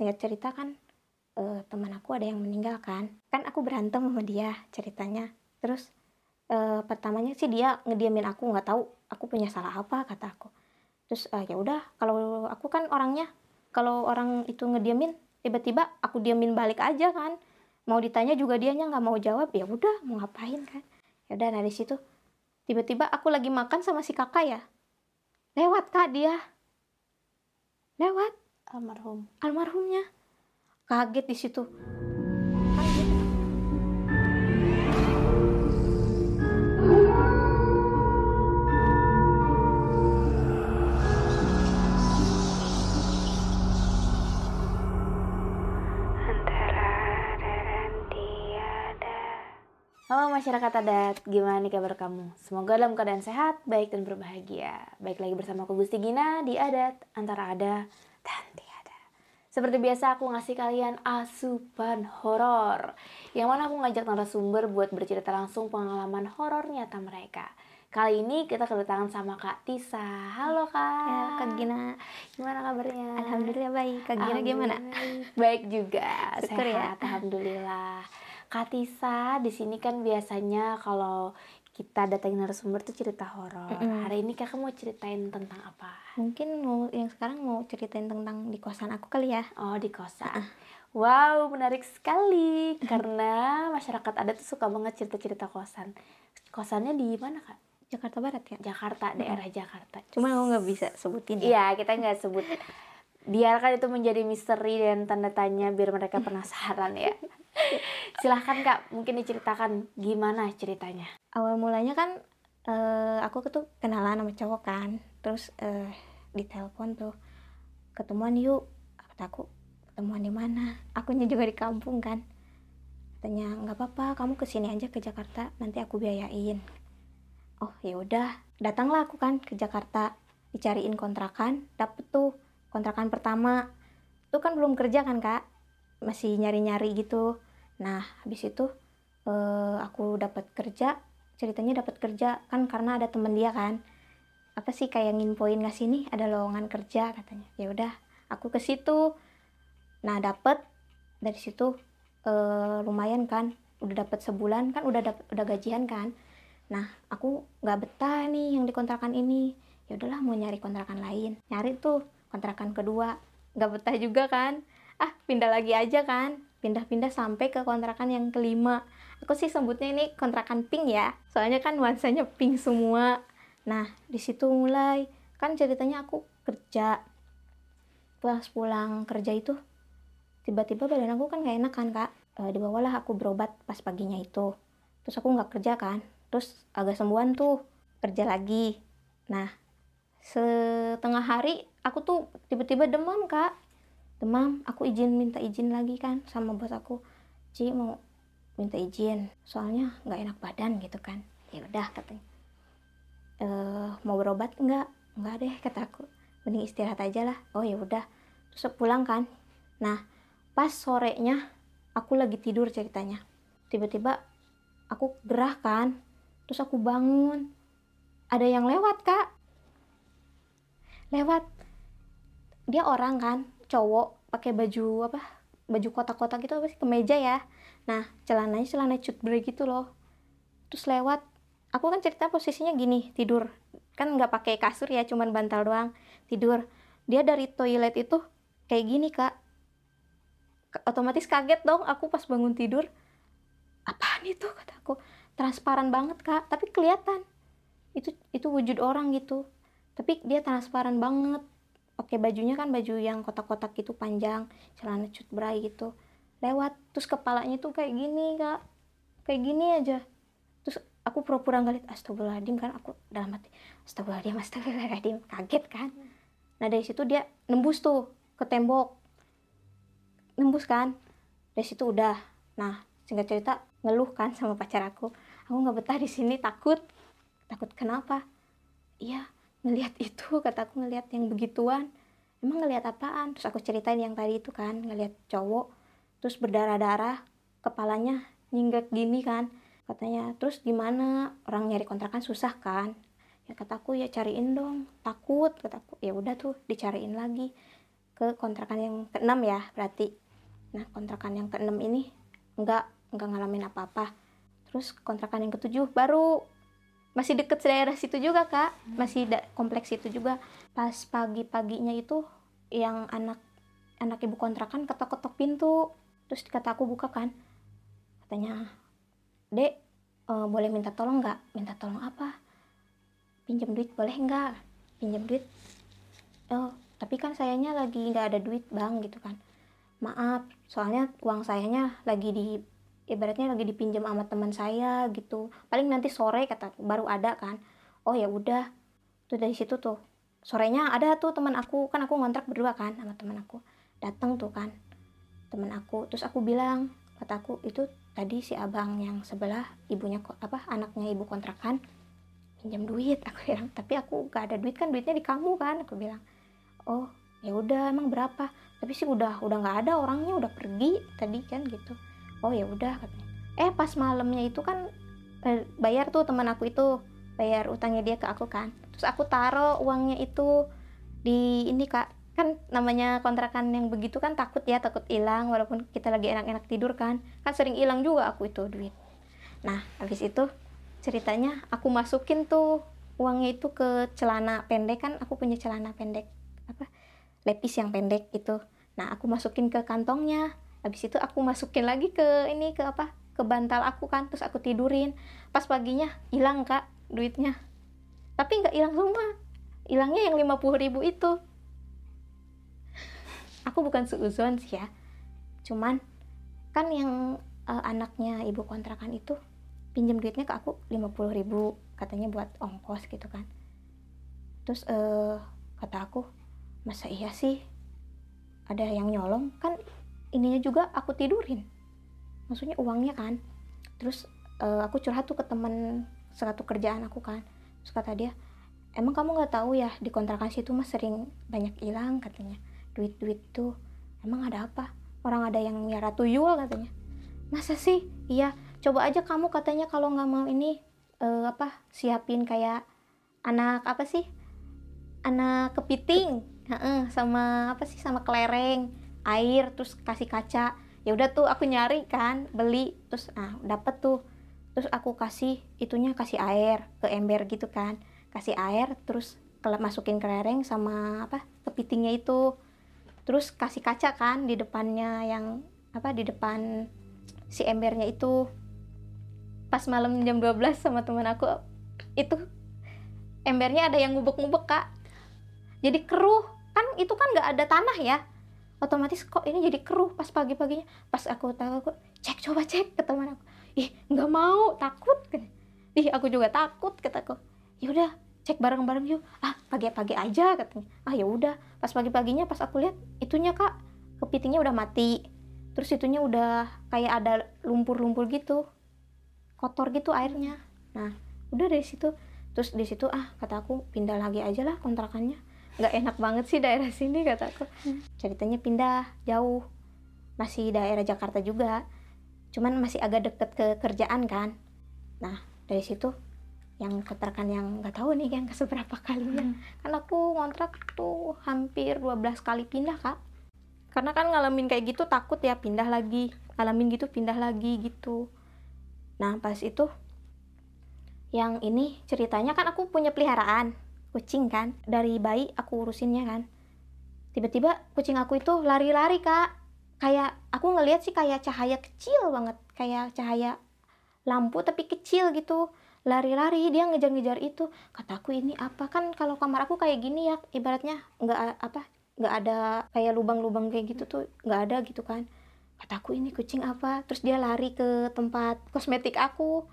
singkat cerita kan uh, teman aku ada yang meninggal kan. Kan aku berantem sama dia ceritanya. Terus uh, pertamanya sih dia ngediamin aku nggak tahu aku punya salah apa kata aku. Terus uh, ya udah kalau aku kan orangnya kalau orang itu ngediamin tiba-tiba aku diamin balik aja kan. Mau ditanya juga dianya nggak mau jawab ya udah mau ngapain kan. Ya udah dari situ tiba-tiba aku lagi makan sama si kakak ya. Lewat kak dia. Lewat almarhum. Almarhumnya? Kaget di situ. Halo masyarakat adat, gimana nih kabar kamu? Semoga dalam keadaan sehat, baik dan berbahagia. Baik lagi bersama aku Gusti Gina di Adat, antara ada dan tiada. Seperti biasa aku ngasih kalian asupan horor. Yang mana aku ngajak narasumber buat bercerita langsung pengalaman horor nyata mereka. Kali ini kita kedatangan sama Kak Tisa. Halo Kak. Ya, Kak Gina. Gimana kabarnya? Alhamdulillah baik. Kak Gina gimana? Baik juga. Syukur ya. Sehat, Alhamdulillah. Katisa, di sini kan biasanya kalau kita datangin narasumber tuh cerita horor. Mm -mm. Hari ini kakak mau ceritain tentang apa? Mungkin mau yang sekarang mau ceritain tentang di kosan aku kali ya. Oh, di kosan. Uh. Wow, menarik sekali karena masyarakat adat tuh suka banget cerita-cerita kosan. Kosannya di mana, Kak? Jakarta Barat ya? Jakarta, daerah Jakarta. Cuma aku nggak bisa sebutin ya. Iya, kita nggak sebut. Biarkan itu menjadi misteri dan tanda tanya biar mereka penasaran ya. Silahkan kak, mungkin diceritakan gimana ceritanya. Awal mulanya kan uh, aku tuh kenalan sama cowok kan, terus uh, di telepon tuh ketemuan yuk. Kata aku ketemuan di mana? Akunya juga di kampung kan. Katanya nggak apa-apa, kamu ke sini aja ke Jakarta, nanti aku biayain. Oh ya udah, datanglah aku kan ke Jakarta, dicariin kontrakan, dapet tuh kontrakan pertama. Itu kan belum kerja kan kak, masih nyari-nyari gitu. Nah habis itu uh, aku dapat kerja ceritanya dapat kerja kan karena ada temen dia kan. Apa sih kayak nginfoin nggak sini ada lowongan kerja katanya. Ya udah aku ke situ. Nah dapet dari situ uh, lumayan kan. Udah dapat sebulan kan udah dapet, udah gajian kan. Nah aku nggak betah nih yang di kontrakan ini. Ya udahlah mau nyari kontrakan lain. Nyari tuh kontrakan kedua. Nggak betah juga kan ah pindah lagi aja kan. Pindah-pindah sampai ke kontrakan yang kelima. Aku sih sebutnya ini kontrakan pink ya. Soalnya kan nuansanya pink semua. Nah di situ mulai. Kan ceritanya aku kerja. Pas pulang kerja itu tiba-tiba badan aku kan gak enak kan kak? E, dibawalah aku berobat pas paginya itu. Terus aku nggak kerja kan? Terus agak sembuhan tuh. Kerja lagi. Nah setengah hari aku tuh tiba-tiba demam kak demam aku izin minta izin lagi kan sama bos aku. Ci mau minta izin soalnya nggak enak badan gitu kan. Ya udah katanya. E, mau berobat enggak enggak deh kata aku. Mending istirahat aja lah. Oh ya udah. Terus pulang kan. Nah pas sorenya aku lagi tidur ceritanya. Tiba-tiba aku gerah kan. Terus aku bangun. Ada yang lewat kak. Lewat. Dia orang kan cowok pakai baju apa baju kotak-kotak gitu apa sih kemeja ya. Nah celananya celana cut gitu loh. Terus lewat aku kan cerita posisinya gini tidur. Kan nggak pakai kasur ya cuman bantal doang tidur. Dia dari toilet itu kayak gini kak. Otomatis kaget dong aku pas bangun tidur. Apaan itu kataku transparan banget kak tapi kelihatan. Itu itu wujud orang gitu. Tapi dia transparan banget pakai bajunya kan baju yang kotak-kotak gitu panjang celana cut bray gitu lewat. Terus kepalanya tuh kayak gini kak. Kayak gini aja. Terus aku pura-pura ngeliat astagfirullahaladzim kan aku dalam hati astagfirullahaladzim astagfirullahaladzim kaget kan. Nah dari situ dia nembus tuh ke tembok. Nembus kan? Dari situ udah. Nah singkat cerita ngeluh kan sama pacar aku. Aku nggak betah di sini takut. Takut kenapa? Iya ngelihat itu kataku ngelihat yang begituan. Emang ngelihat apaan? Terus aku ceritain yang tadi itu kan ngelihat cowok terus berdarah-darah kepalanya nyinggak gini kan katanya. Terus gimana? Orang nyari kontrakan susah kan? Ya kataku ya cariin dong. Takut kataku ya udah tuh dicariin lagi ke kontrakan yang keenam ya berarti. Nah kontrakan yang keenam ini nggak nggak ngalamin apa-apa. Terus kontrakan yang ketujuh baru masih deket daerah situ juga kak. Masih kompleks itu juga. Pas pagi-paginya itu yang anak anak ibu kontrakan ketok-ketok pintu. Terus kata aku buka kan. Katanya dek eh, boleh minta tolong nggak? Minta tolong apa? Pinjam duit boleh nggak? Pinjam duit. Oh tapi kan sayanya lagi nggak ada duit bang gitu kan. Maaf soalnya uang sayanya lagi di ibaratnya lagi dipinjam sama teman saya gitu. Paling nanti sore kata baru ada kan. Oh ya udah. Tuh dari situ tuh. Sorenya ada tuh teman aku. Kan aku ngontrak berdua kan sama teman aku. Datang tuh kan teman aku. Terus aku bilang kata aku itu tadi si abang yang sebelah ibunya apa anaknya ibu kontrakan pinjam duit. Aku bilang tapi aku gak ada duit kan duitnya di kamu kan. Aku bilang oh ya udah emang berapa? Tapi sih udah udah nggak ada orangnya udah pergi tadi kan gitu oh ya udah katanya. Eh pas malamnya itu kan bayar tuh teman aku itu. Bayar utangnya dia ke aku kan. Terus aku taruh uangnya itu di ini kak. Kan namanya kontrakan yang begitu kan takut ya takut hilang walaupun kita lagi enak-enak tidur kan. Kan sering hilang juga aku itu duit. Nah habis itu ceritanya aku masukin tuh uangnya itu ke celana pendek. Kan aku punya celana pendek apa lepis yang pendek itu. Nah aku masukin ke kantongnya habis itu aku masukin lagi ke ini ke apa ke bantal aku kan terus aku tidurin. Pas paginya hilang kak duitnya. Tapi nggak hilang semua. Hilangnya yang 50.000 ribu itu. Aku bukan seuzon sih ya. Cuman kan yang eh, anaknya ibu kontrakan itu pinjam duitnya ke aku 50.000 ribu katanya buat ongkos gitu kan. Terus eh kata aku masa iya sih? Ada yang nyolong? Kan ininya juga aku tidurin. Maksudnya uangnya kan. Terus eh, aku curhat tuh ke temen satu kerjaan aku kan. Terus kata dia emang kamu nggak tahu ya di kontrakan situ mah sering banyak hilang katanya. Duit duit tuh emang ada apa? Orang ada yang miara tuyul katanya. Masa sih? Iya coba aja kamu katanya kalau nggak mau ini eh, apa siapin kayak anak apa sih? Anak kepiting sama apa sih sama kelereng air terus kasih kaca. Ya udah tuh aku nyari kan beli terus ah dapet tuh. Terus aku kasih itunya kasih air ke ember gitu kan. Kasih air terus masukin kelereng sama apa kepitingnya itu. Terus kasih kaca kan di depannya yang apa di depan si embernya itu. Pas malam jam 12 sama teman aku itu embernya ada yang ngubek-ngubek kak. Jadi keruh. Kan itu kan nggak ada tanah ya otomatis kok ini jadi keruh pas pagi-paginya. Pas aku tahu aku cek coba cek ke teman aku. Ih nggak mau takut kan ih aku juga takut kataku yaudah cek bareng-bareng yuk. Ah pagi-pagi aja katanya. Ah ya udah. Pas pagi-paginya pas aku lihat itunya kak kepitingnya udah mati. Terus itunya udah kayak ada lumpur-lumpur gitu kotor gitu airnya. Nah udah dari situ. Terus di situ ah kata aku pindah lagi aja lah kontrakannya nggak enak banget sih daerah sini kataku ceritanya pindah jauh. Masih daerah Jakarta juga. Cuman masih agak deket ke kerjaan kan. Nah dari situ yang kontrakan yang nggak tahu nih yang keseberapa kalinya. Kan aku ngontrak tuh hampir 12 kali pindah kak. Karena kan ngalamin kayak gitu takut ya pindah lagi. Ngalamin gitu pindah lagi gitu. Nah pas itu yang ini ceritanya kan aku punya peliharaan kucing kan? Dari bayi aku urusinnya kan. Tiba-tiba kucing aku itu lari-lari kak. Kayak aku ngelihat sih kayak cahaya kecil banget. Kayak cahaya lampu tapi kecil gitu. Lari-lari dia ngejar-ngejar itu. Kataku ini apa? Kan kalau kamar aku kayak gini ya ibaratnya nggak apa nggak ada kayak lubang-lubang kayak gitu tuh nggak ada gitu kan. Kataku ini kucing apa? Terus dia lari ke tempat kosmetik aku.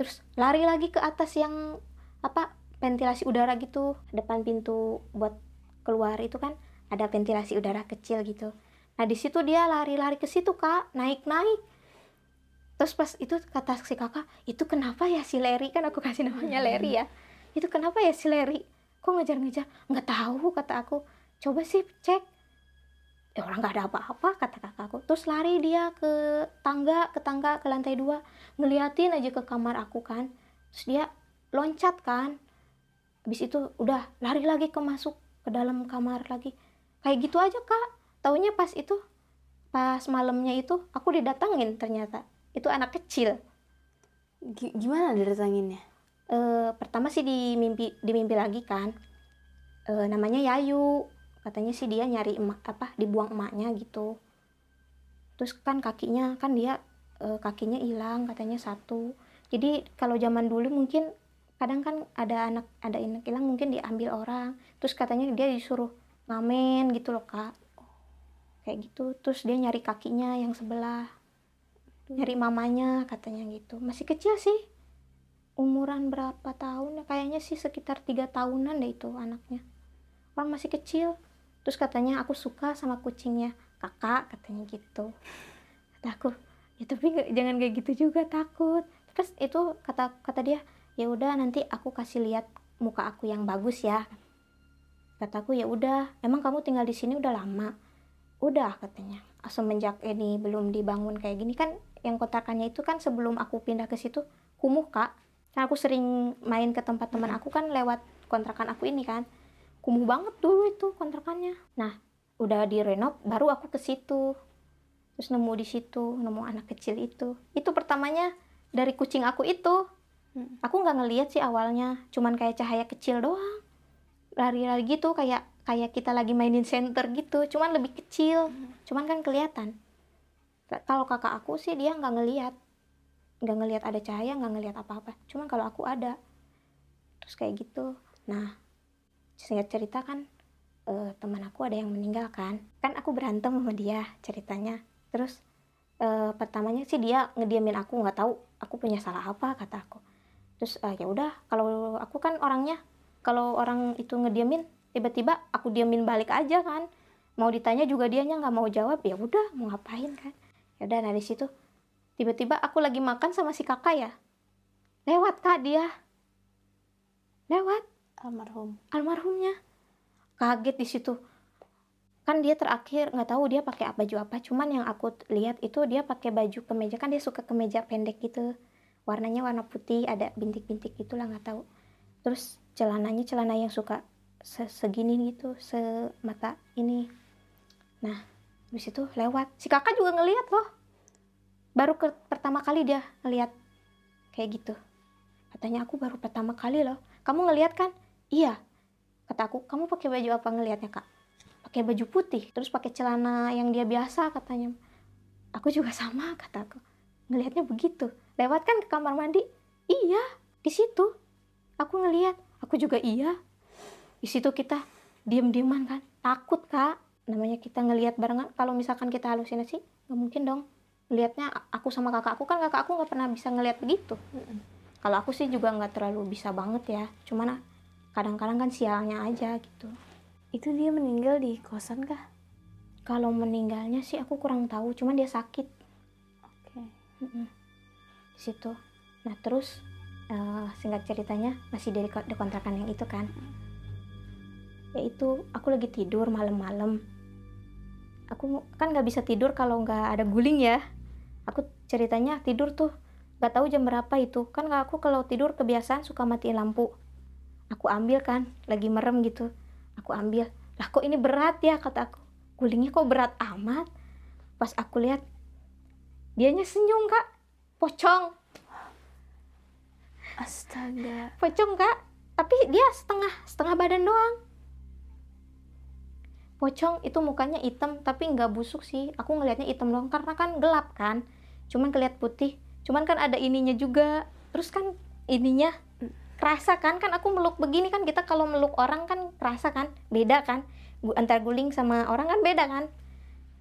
Terus lari lagi ke atas yang apa ventilasi udara gitu depan pintu buat keluar itu kan ada ventilasi udara kecil gitu. Nah di situ dia lari-lari ke situ kak. Naik-naik. Terus pas itu kata si kakak itu kenapa ya si Larry? Kan aku kasih namanya Larry ya. Itu kenapa ya si Larry? Kok ngejar-ngejar? Nggak tahu kata aku. Coba sih cek. Ya orang nggak ada apa-apa kata kakakku terus lari dia ke tangga ke tangga ke lantai dua. Ngeliatin aja ke kamar aku kan. Terus dia loncat kan habis itu udah lari lagi ke masuk ke dalam kamar lagi. Kayak gitu aja kak. Taunya pas itu pas malamnya itu aku didatengin ternyata. Itu anak kecil. Gi- gimana didatanginnya? Eh, pertama sih di mimpi di mimpi lagi kan. Eh, namanya Yayu. Katanya sih dia nyari emak apa dibuang emaknya gitu. Terus kan kakinya kan dia eh, kakinya hilang katanya satu. Jadi kalau zaman dulu mungkin kadang kan ada anak ada anak hilang mungkin diambil orang terus katanya dia disuruh ngamen gitu loh kak. Kayak gitu terus dia nyari kakinya yang sebelah nyari mamanya katanya gitu. Masih kecil sih umuran berapa tahun ya kayaknya sih sekitar tiga tahunan deh itu anaknya. Orang masih kecil terus katanya aku suka sama kucingnya kakak katanya gitu. Kata ya tapi jangan kayak gitu juga takut. Terus itu kata kata dia ya udah nanti aku kasih lihat muka aku yang bagus ya. Kataku ya udah emang kamu tinggal di sini udah lama? Udah katanya. Semenjak ini belum dibangun kayak gini kan yang kotakannya itu kan sebelum aku pindah ke situ kumuh kak kan aku sering main ke tempat teman aku kan lewat kontrakan aku ini kan. Kumuh banget dulu itu kontrakannya. Nah udah direnov baru aku ke situ. Terus nemu di situ nemu anak kecil itu. Itu pertamanya dari kucing aku itu Hmm. aku nggak ngeliat sih awalnya cuman kayak cahaya kecil doang. Lari-lari gitu kayak kayak kita lagi mainin center gitu cuman lebih kecil. Cuman kan kelihatan. Kalau kakak aku sih dia nggak ngeliat nggak ngeliat ada cahaya nggak ngeliat apa-apa. Cuman kalau aku ada. Terus kayak gitu. Nah singkat cerita kan eh, teman aku ada yang meninggal kan kan aku berantem sama dia ceritanya. Terus eh, pertamanya sih dia ngediamin aku nggak tahu aku punya salah apa kata aku terus eh, ya udah kalau aku kan orangnya kalau orang itu ngediamin tiba-tiba aku diamin balik aja kan. Mau ditanya juga dianya nggak mau jawab ya udah mau ngapain kan? Ya udah dari situ tiba-tiba aku lagi makan sama si kakak ya. Lewat kak dia. Lewat. Almarhum. Almarhumnya. Kaget di situ. Kan dia terakhir nggak tahu dia pakai baju apa cuman yang aku lihat itu dia pakai baju kemeja kan dia suka kemeja pendek gitu warnanya warna putih ada bintik-bintik gitulah nggak tahu. Terus celananya celana yang suka se- segini gitu semata ini. Nah habis itu lewat. Si kakak juga ngelihat loh. Baru ke pertama kali dia ngelihat kayak gitu. Katanya aku baru pertama kali loh. Kamu ngelihat kan? Iya. Kata aku kamu pakai baju apa ngelihatnya kak? Pakai baju putih terus pakai celana yang dia biasa katanya. Aku juga sama kata aku. Ngelihatnya begitu lewat kan ke kamar mandi? Iya di situ. Aku ngelihat aku juga iya. Di situ kita diem dieman kan. Takut kak. Namanya kita ngelihat barengan. Kalau misalkan kita halusinasi nggak mungkin dong. Lihatnya aku sama kakak aku. Kan kakak aku nggak pernah bisa ngelihat begitu. Kalau aku sih juga nggak terlalu bisa banget ya. Cuman kadang-kadang kan sialnya aja gitu. Itu dia meninggal di kosan kah? Kalau meninggalnya sih aku kurang tahu. Cuman dia sakit. Oke. Di situ. Nah terus eh, singkat ceritanya masih dari kontrakan yang itu kan. Ya itu aku lagi tidur malam-malam. Aku kan nggak bisa tidur kalau nggak ada guling ya. Aku ceritanya tidur tuh nggak tahu jam berapa itu. Kan aku kalau tidur kebiasaan suka matiin lampu. Aku ambil kan lagi merem gitu. Aku ambil lah kok ini berat ya? kata aku. Gulingnya kok berat amat? Pas aku lihat dianya senyum kak pocong. Astaga. Pocong kak. Tapi dia setengah setengah badan doang. Pocong itu mukanya hitam tapi nggak busuk sih. Aku ngelihatnya hitam doang karena kan gelap kan. Cuman kelihat putih. Cuman kan ada ininya juga. Terus kan ininya kerasa kan? Kan aku meluk begini kan. Kita kalau meluk orang kan kerasa kan? Beda kan? Antara guling sama orang kan beda kan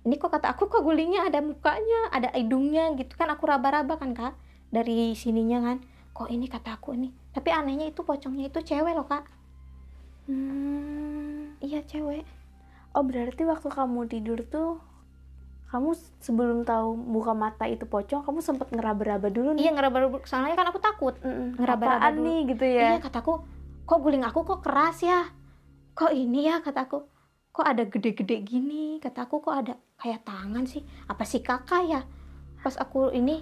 ini kok kata aku kok gulingnya ada mukanya ada hidungnya gitu kan aku raba-raba kan kak dari sininya kan. Kok ini kata aku ini? Tapi anehnya itu pocongnya itu cewek loh kak. Hmm. iya cewek. Oh berarti waktu kamu tidur tuh kamu sebelum tahu buka mata itu pocong kamu sempat ngeraba-raba dulu nih? Iya ngeraba-raba soalnya kan aku takut. Mm-mm. ngeraba-raba dulu. nih gitu ya? Iya kataku kok guling aku kok keras ya? Kok ini ya? kataku kok ada gede-gede gini? Kataku kok ada kayak tangan sih? Apa sih kakak ya? Pas aku ini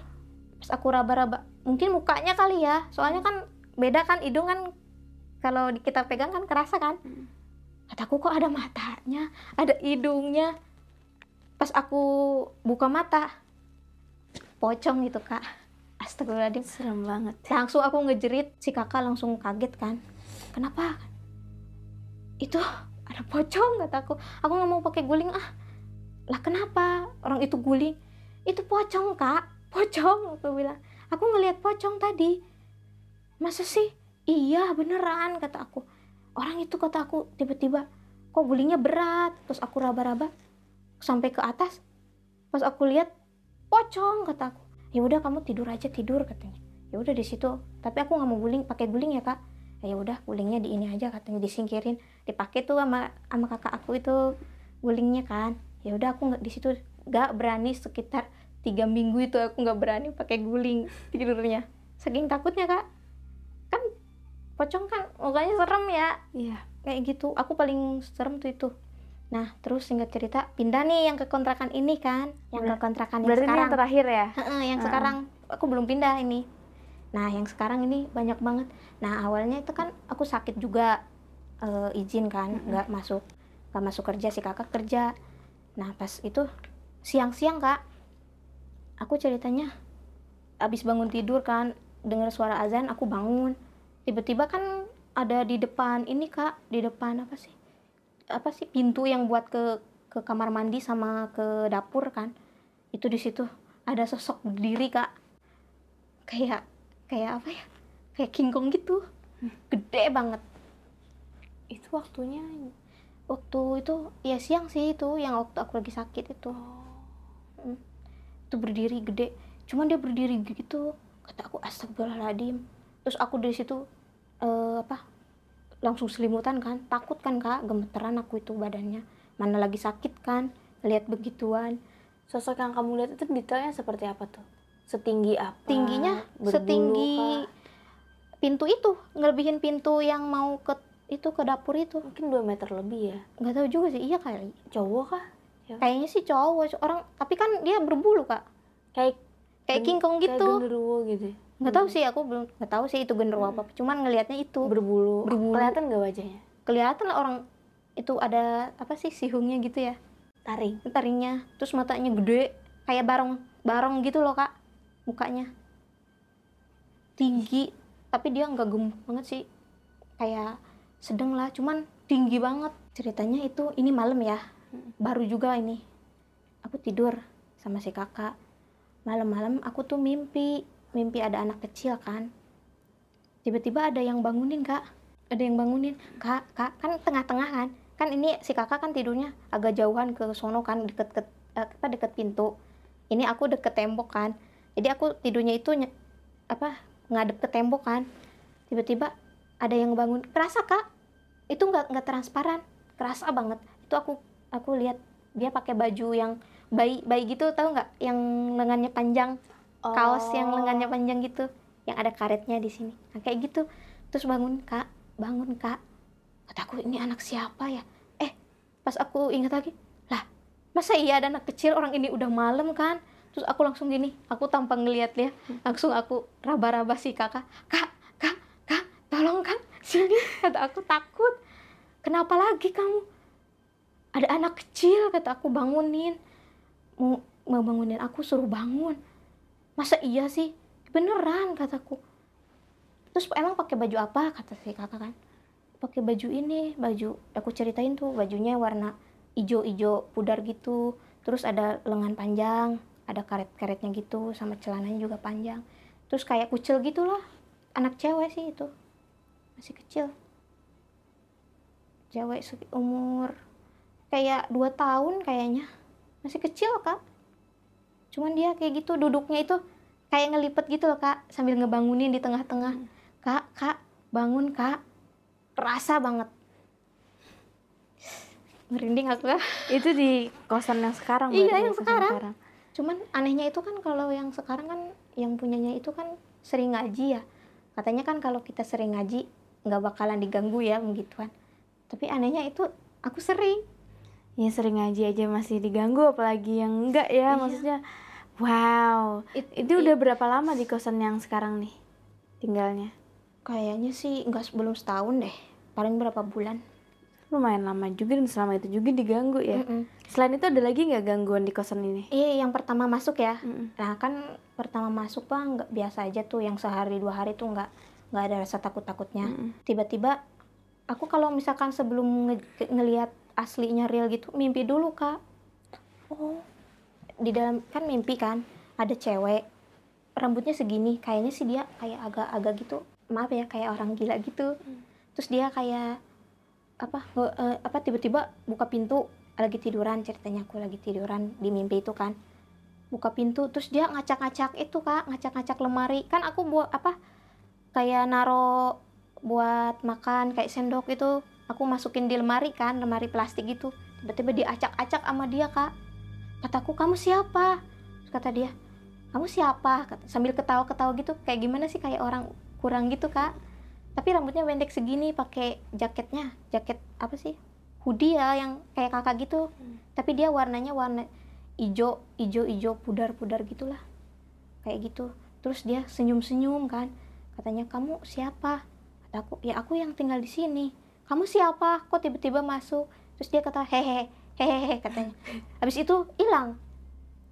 pas aku raba-raba mungkin mukanya kali ya. Soalnya kan beda kan hidung kan kalau kita pegang kan kerasa kan? Kataku kok ada matanya? Ada hidungnya? Pas aku buka mata pocong gitu kak. Astagfirullahaladzim. Serem banget. Langsung aku ngejerit si kakak langsung kaget kan. Kenapa? Itu ada pocong kataku aku nggak mau pakai guling. Ah lah kenapa orang itu guling? Itu pocong kak. Pocong aku bilang. Aku ngelihat pocong tadi. Masa sih? Iya beneran kata aku. Orang itu kata aku tiba-tiba kok gulingnya berat? Terus aku raba-raba sampai ke atas. Pas aku lihat pocong kata aku. Ya udah kamu tidur aja tidur katanya. Ya udah di situ. Tapi aku nggak mau guling pakai guling ya kak ya udah gulingnya di ini aja katanya disingkirin. Dipakai tuh sama sama kakak aku itu gulingnya kan. Ya udah aku nggak di situ nggak berani sekitar tiga minggu itu aku nggak berani pakai guling tidurnya. Saking takutnya kak. Kan pocong kan mukanya serem ya. Iya. Kayak gitu. Aku paling serem tuh itu. Nah terus singkat cerita pindah nih yang ke kontrakan ini kan. Yang ke kontrakan yang berarti ini sekarang. yang terakhir ya? Yang sekarang. Aku belum pindah ini nah yang sekarang ini banyak banget. Nah awalnya itu kan aku sakit juga eh, izin kan nggak masuk nggak masuk kerja si kakak kerja. Nah pas itu siang-siang kak aku ceritanya abis bangun tidur kan dengar suara azan aku bangun. Tiba-tiba kan ada di depan ini kak di depan apa sih? Apa sih pintu yang buat ke ke kamar mandi sama ke dapur kan? Itu di situ. Ada sosok berdiri kak. Kayak kayak apa ya? Kayak King Kong gitu. Gede banget. Itu waktunya? Waktu itu ya siang sih itu yang waktu aku lagi sakit itu. Mm. itu berdiri gede. Cuman dia berdiri gitu kata aku astagfirullahaladzim. Terus aku dari situ eh, apa langsung selimutan kan. Takut kan kak? Gemeteran aku itu badannya. Mana lagi sakit kan? Lihat begituan. Sosok yang kamu lihat itu detailnya seperti apa tuh setinggi apa? Tingginya Berbulu setinggi kah? pintu itu ngelebihin pintu yang mau ke itu ke dapur itu. Mungkin 2 meter lebih ya? Nggak tahu juga sih iya kali. Cowok kah? Kayaknya sih cowok orang tapi kan dia berbulu kak. Kayak kayak King Kong kayak gitu. genderuwo gitu. Ya? nggak tahu sih aku belum nggak tahu sih itu genderuwo apa. Cuman ngelihatnya itu. Berbulu. Berbulu. kelihatan gak wajahnya? Kelihatan lah orang itu ada apa sih sihungnya gitu ya. Taring. Taringnya terus matanya gede kayak barong barong gitu loh kak mukanya. Tinggi tapi dia nggak gemuk banget sih. Kayak sedang lah cuman tinggi banget. Ceritanya itu ini malam ya baru juga ini. Aku tidur sama si kakak. Malam-malam aku tuh mimpi mimpi ada anak kecil kan. Tiba-tiba ada yang bangunin kak. Ada yang bangunin. Kak kak kan tengah-tengah kan. Kan ini si kakak kan tidurnya agak jauhan ke sono kan deket ke eh, apa deket pintu. Ini aku deket tembok kan jadi aku tidurnya itu apa ngadep ke tembok kan. Tiba-tiba ada yang bangun kerasa kak. Itu nggak nggak transparan. Kerasa banget. Itu aku aku lihat dia pakai baju yang bayi bayi gitu tahu nggak? Yang lengannya panjang. Kaos yang Oh. lengannya panjang gitu. Yang ada karetnya di sini. Nah, kayak gitu. Terus bangun kak. Bangun kak. Kataku ini anak siapa ya? Eh pas aku ingat lagi lah masa iya ada anak kecil? Orang ini udah malam kan terus aku langsung gini aku tanpa ngeliat dia langsung aku raba-raba si kakak kak. Kak kak tolong kan sini. Kata aku takut. Kenapa lagi kamu? Ada anak kecil kata aku bangunin. Mau mau bangunin aku suruh bangun. Masa iya sih? Beneran kataku terus emang pakai baju apa? kata si kakak kan. Pakai baju ini baju aku ceritain tuh bajunya warna ijo-ijo pudar gitu. Terus ada lengan panjang ada karet-karetnya gitu sama celananya juga panjang. Terus kayak kucil gitulah anak cewek sih itu. Masih kecil. Cewek umur kayak dua tahun kayaknya. Masih kecil kak. Cuman dia kayak gitu duduknya itu kayak ngelipet gitu loh kak sambil ngebangunin di tengah-tengah. Kak kak bangun kak. Kerasa banget. Merinding aku kak. Itu di kosan yang sekarang Iya, berarti, yang kosan sekarang. Cuman anehnya itu kan kalau yang sekarang kan yang punyanya itu kan sering ngaji ya. Katanya kan kalau kita sering ngaji nggak bakalan diganggu ya begituan. Tapi anehnya itu aku sering. Ya sering ngaji aja masih diganggu apalagi yang enggak ya Iya. maksudnya. Wow. It- itu udah berapa lama di kosan yang sekarang nih tinggalnya? Kayaknya sih nggak belum setahun deh. Paling berapa bulan lumayan lama juga dan selama itu juga diganggu ya. Mm-mm. selain itu ada lagi nggak gangguan di kosan ini? Iya yang pertama masuk ya. Mm-mm. nah kan pertama masuk bang nggak biasa aja tuh yang sehari dua hari tuh nggak nggak ada rasa takut takutnya tiba-tiba aku kalau misalkan sebelum nge- ngelihat aslinya real gitu mimpi dulu kak. Oh di dalam kan mimpi kan ada cewek rambutnya segini kayaknya sih dia kayak agak-agak gitu maaf ya kayak orang gila gitu. Terus dia kayak apa eh, apa tiba-tiba buka pintu lagi tiduran ceritanya aku lagi tiduran di mimpi itu kan. Buka pintu terus dia ngacak-ngacak itu kak ngacak-ngacak lemari. Kan aku buat apa kayak naro buat makan kayak sendok itu aku masukin di lemari kan lemari plastik gitu. Tiba-tiba diacak-acak sama dia kak. Kataku kamu siapa? Terus kata dia kamu siapa? Sambil ketawa-ketawa gitu kayak gimana sih kayak orang kurang gitu kak tapi rambutnya pendek segini pakai jaketnya jaket apa sih? Hoodie ya yang kayak kakak gitu. Hmm. tapi dia warnanya warna ijo ijo ijo pudar pudar gitulah. Kayak gitu. Terus dia senyum senyum kan. Katanya kamu siapa? Kataku ya aku yang tinggal di sini. Kamu siapa? Kok tiba-tiba masuk. Terus dia kata hehe hehehe katanya. Habis itu hilang.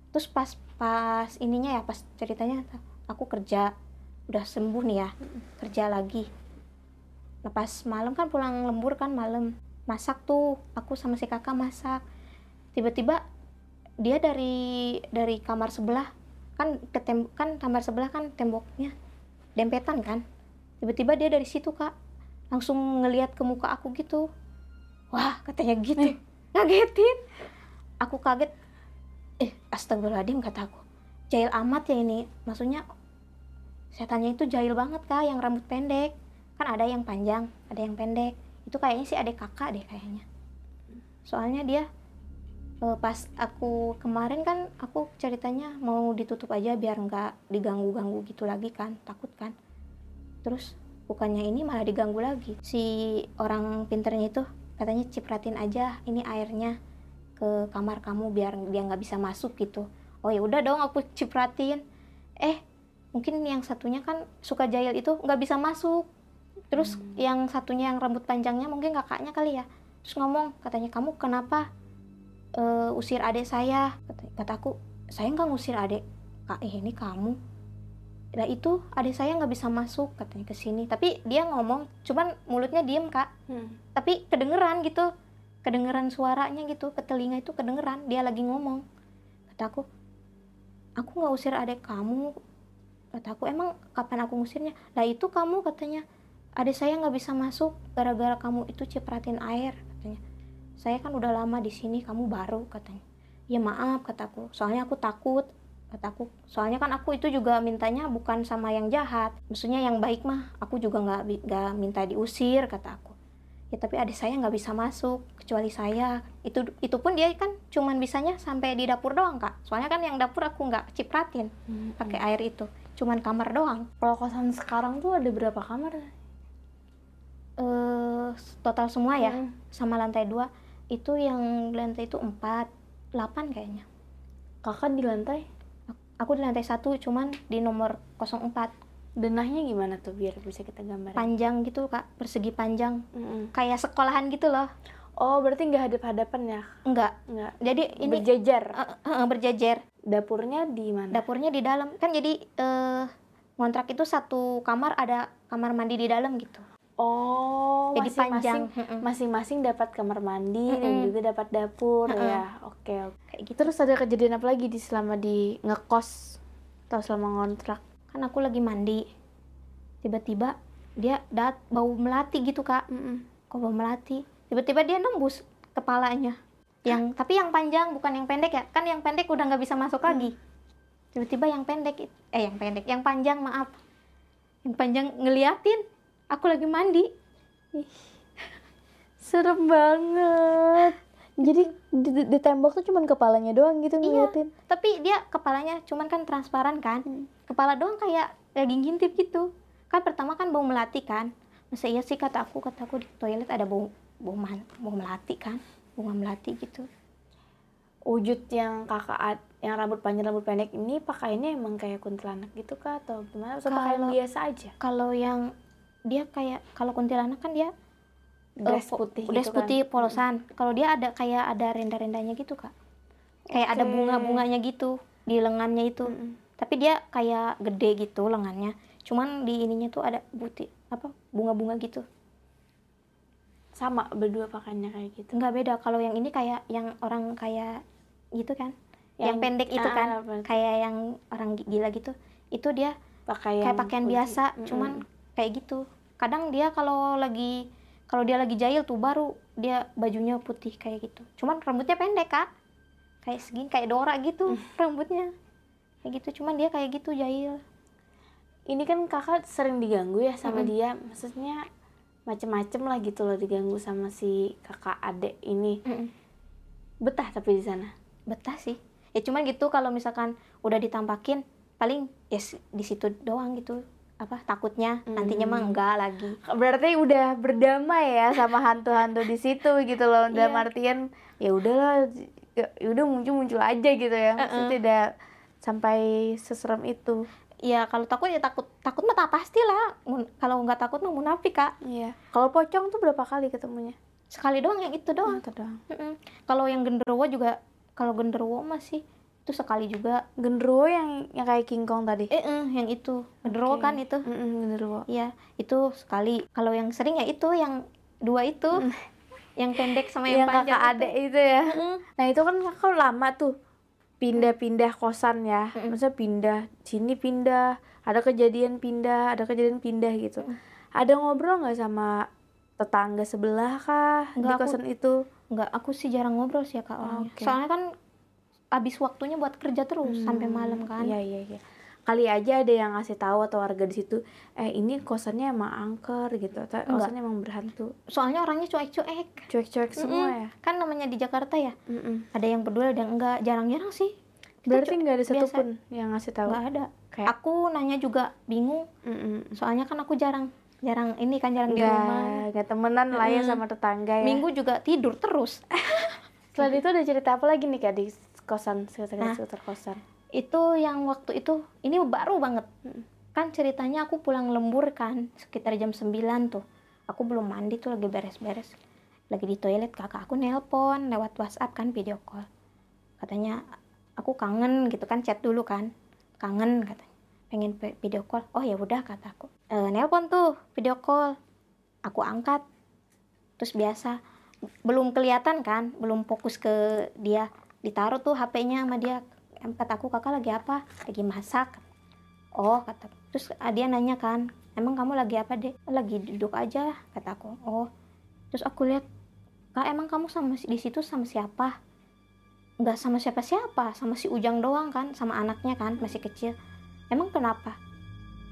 Terus pas pas ininya ya pas ceritanya aku kerja. Udah sembuh nih ya. Kerja lagi nah pas malam kan pulang lembur kan malam. Masak tuh aku sama si kakak masak. Tiba-tiba dia dari dari kamar sebelah kan ke tem- kan kamar sebelah kan temboknya dempetan kan. Tiba-tiba dia dari situ kak. Langsung ngelihat ke muka aku gitu. Wah katanya gitu. Eh. ngagetin. Aku kaget. Eh astagfirullahaladzim kata aku. Jahil amat ya ini. Maksudnya setannya itu jahil banget kak yang rambut pendek kan ada yang panjang ada yang pendek. Itu kayaknya sih adek kakak deh kayaknya. Soalnya dia eh, pas aku kemarin kan aku ceritanya mau ditutup aja biar nggak diganggu-ganggu gitu lagi kan takut kan. Terus bukannya ini malah diganggu lagi. Si orang pinternya itu katanya cipratin aja ini airnya ke kamar kamu biar dia nggak bisa masuk gitu. Oh ya udah dong aku cipratin. Eh mungkin yang satunya kan suka jahil itu nggak bisa masuk terus yang satunya yang rambut panjangnya mungkin kakaknya kali ya. Terus ngomong katanya kamu kenapa eh, usir adik saya? Kata, kataku saya nggak ngusir adik. Kak eh, ini kamu. Lah itu adik saya nggak bisa masuk katanya ke sini. Tapi dia ngomong cuman mulutnya diem kak. Hmm. tapi kedengeran gitu kedengeran suaranya gitu ke telinga itu kedengeran dia lagi ngomong. Kataku aku nggak usir adik kamu. Kataku emang kapan aku ngusirnya? Lah itu kamu katanya adik saya nggak bisa masuk gara-gara kamu itu cipratin air katanya. Saya kan udah lama di sini kamu baru katanya. Ya maaf kataku soalnya aku takut kataku soalnya kan aku itu juga mintanya bukan sama yang jahat. Maksudnya yang baik mah aku juga nggak nggak minta diusir kata aku. Ya tapi adik saya nggak bisa masuk kecuali saya. Itu itu pun dia kan cuman bisanya sampai di dapur doang kak. Soalnya kan yang dapur aku nggak cipratin Hmm. pakai air itu. Cuman kamar doang. Kalau kosan sekarang tuh ada berapa kamar eh total semua ya Hmm. sama lantai dua. Itu yang lantai itu empat delapan kayaknya. Kakak di lantai? Aku di lantai satu cuman di nomor 04 denahnya gimana tuh biar bisa kita gambarin? Panjang gitu kak persegi panjang. Mm-mm. kayak sekolahan gitu loh. Oh berarti nggak hadap-hadapan ya? Enggak nggak. Jadi ini berjajar eh, eh, eh, berjajar dapurnya di mana? Dapurnya di dalam. Kan jadi eh ngontrak itu satu kamar ada kamar mandi di dalam gitu oh jadi panjang masing-masing Mm-mm. masing-masing dapat kamar mandi dan Mm-mm. juga dapat dapur Mm-mm. ya oke oke. Kayak gitu. Terus ada kejadian apa lagi di selama di ngekos atau selama ngontrak? Kan aku lagi mandi. Tiba-tiba dia dat bau melati gitu kak. Mm-mm. kok bau melati? Tiba-tiba dia nembus kepalanya. Yang tapi yang panjang bukan yang pendek ya. Kan yang pendek udah nggak bisa masuk lagi. Tiba-tiba yang pendek eh yang pendek. Yang panjang maaf. Yang panjang ngeliatin aku lagi mandi. Serem banget. Jadi di, di- di tembok tuh cuman kepalanya doang gitu ngeliatin? tapi dia kepalanya cuman kan transparan kan. Hmm. kepala doang kayak lagi ngintip gitu. Kan pertama kan bau melati kan. Masa iya sih kata aku kata aku di toilet ada bau bau, man, bau melati kan. Bunga melati gitu. Wujud yang kakak ad- yang rambut panjang rambut pendek ini pakainya emang kayak kuntilanak gitu kah atau gimana? Atau pakaian Kalau- biasa aja? kalau yang dia kayak kalau kuntilanak kan dia dress po- putih dress gitu kan. putih polosan. Kalau dia ada kayak ada renda-rendanya gitu kak. Kayak ada Oke. bunga-bunganya gitu di lengannya itu. Mm-mm. tapi dia kayak gede gitu lengannya. Cuman di ininya tuh ada putih apa bunga-bunga gitu. Sama berdua pakainya kayak gitu? Nggak beda. Kalau yang ini kayak yang orang kayak gitu kan? Yang, pendek itu ah, kan apa- kayak yang orang gi- gila gitu. Itu dia pakaian kayak pakaian putih. biasa Mm-mm. cuman kayak gitu. Kadang dia kalau lagi kalau dia lagi jahil tuh baru dia bajunya putih kayak gitu. Cuman rambutnya pendek kak. Kayak segini kayak Dora gitu rambutnya. Kayak gitu cuman dia kayak gitu jahil. Ini kan kakak sering diganggu ya sama dia. Maksudnya macem-macem lah gitu loh diganggu sama si kakak adek ini. Betah tapi di sana? Betah sih. Ya cuman gitu kalau misalkan udah ditampakin paling ya s- di situ doang gitu apa takutnya nantinya mah Hmm. enggak lagi. Berarti udah berdamai ya sama hantu-hantu di situ gitu loh dalam Iya. artian ya udahlah ya ya udah muncul-muncul aja gitu ya. Maksudnya Uh-uh. tidak sampai seserem itu. Ya kalau takut ya takut takut mah tak pasti lah. Kalau nggak takut mah munafik kak. Iya. Kalau pocong tuh berapa kali ketemunya? Sekali doang yang itu doang. Itu doang. Kalau yang genderuwo juga, kalau genderuwo masih itu sekali juga. genderuwo yang yang kayak King Kong tadi Eh, eh, yang itu genderuwo Oke. kan itu. Mm-mm, genderuwo Iya, itu sekali. Kalau yang sering ya itu yang dua itu, yang pendek sama yang, yang panjang kakak adek itu ya Mm-mm. nah itu kan kakak lama tuh pindah-pindah kosan ya Mm-mm. maksudnya pindah sini pindah ada kejadian pindah ada kejadian pindah gitu Mm. ada ngobrol nggak sama tetangga sebelah kah di Nggak, aku- kosan itu Enggak, aku sih jarang ngobrol sih ya kak orangnya. Oke. Soalnya kan habis waktunya buat kerja terus sampai Hmm, malam kan. iya iya iya kali aja ada yang ngasih tahu atau warga di situ eh ini kosannya emang angker gitu atau Enggak. kosannya emang berhantu Soalnya orangnya cuek-cuek. cuek-cuek semua Mm-mm. ya Kan namanya di Jakarta ya. Mm-mm. Ada yang peduli, ada yang enggak. Jarang-jarang sih. Kita berarti nggak ada biasa. satupun yang ngasih tahu Nggak ada. kayak Aku nanya juga bingung. Mm-mm. Soalnya kan aku jarang jarang ini kan jarang di rumah. nggak nggak temenan lah ya Mm-mm. sama tetangga ya Minggu juga tidur terus. Selain itu ada cerita apa lagi nih kak di kosan sekitar Nah. sekitar kosan? itu yang waktu itu ini baru banget. Mm. kan ceritanya aku pulang lembur kan sekitar jam 9 tuh. Aku belum mandi tuh lagi beres-beres. Lagi di toilet kakak aku nelpon lewat WhatsApp kan video call. Katanya aku kangen gitu kan chat dulu kan. Kangen katanya. Pengen pe- video call. Oh ya udah kataku e, nelpon tuh video call. Aku angkat. Terus biasa belum kelihatan kan belum fokus ke dia ditaruh tuh HP-nya sama dia Em, kataku kakak lagi apa? Lagi masak? Oh kata terus ah, dia nanya kan emang kamu lagi apa deh "Oh, lagi duduk aja kataku oh. Terus aku lihat kak emang kamu sama di situ sama siapa? Nggak sama siapa-siapa sama si Ujang doang kan sama anaknya kan masih kecil. Emang kenapa?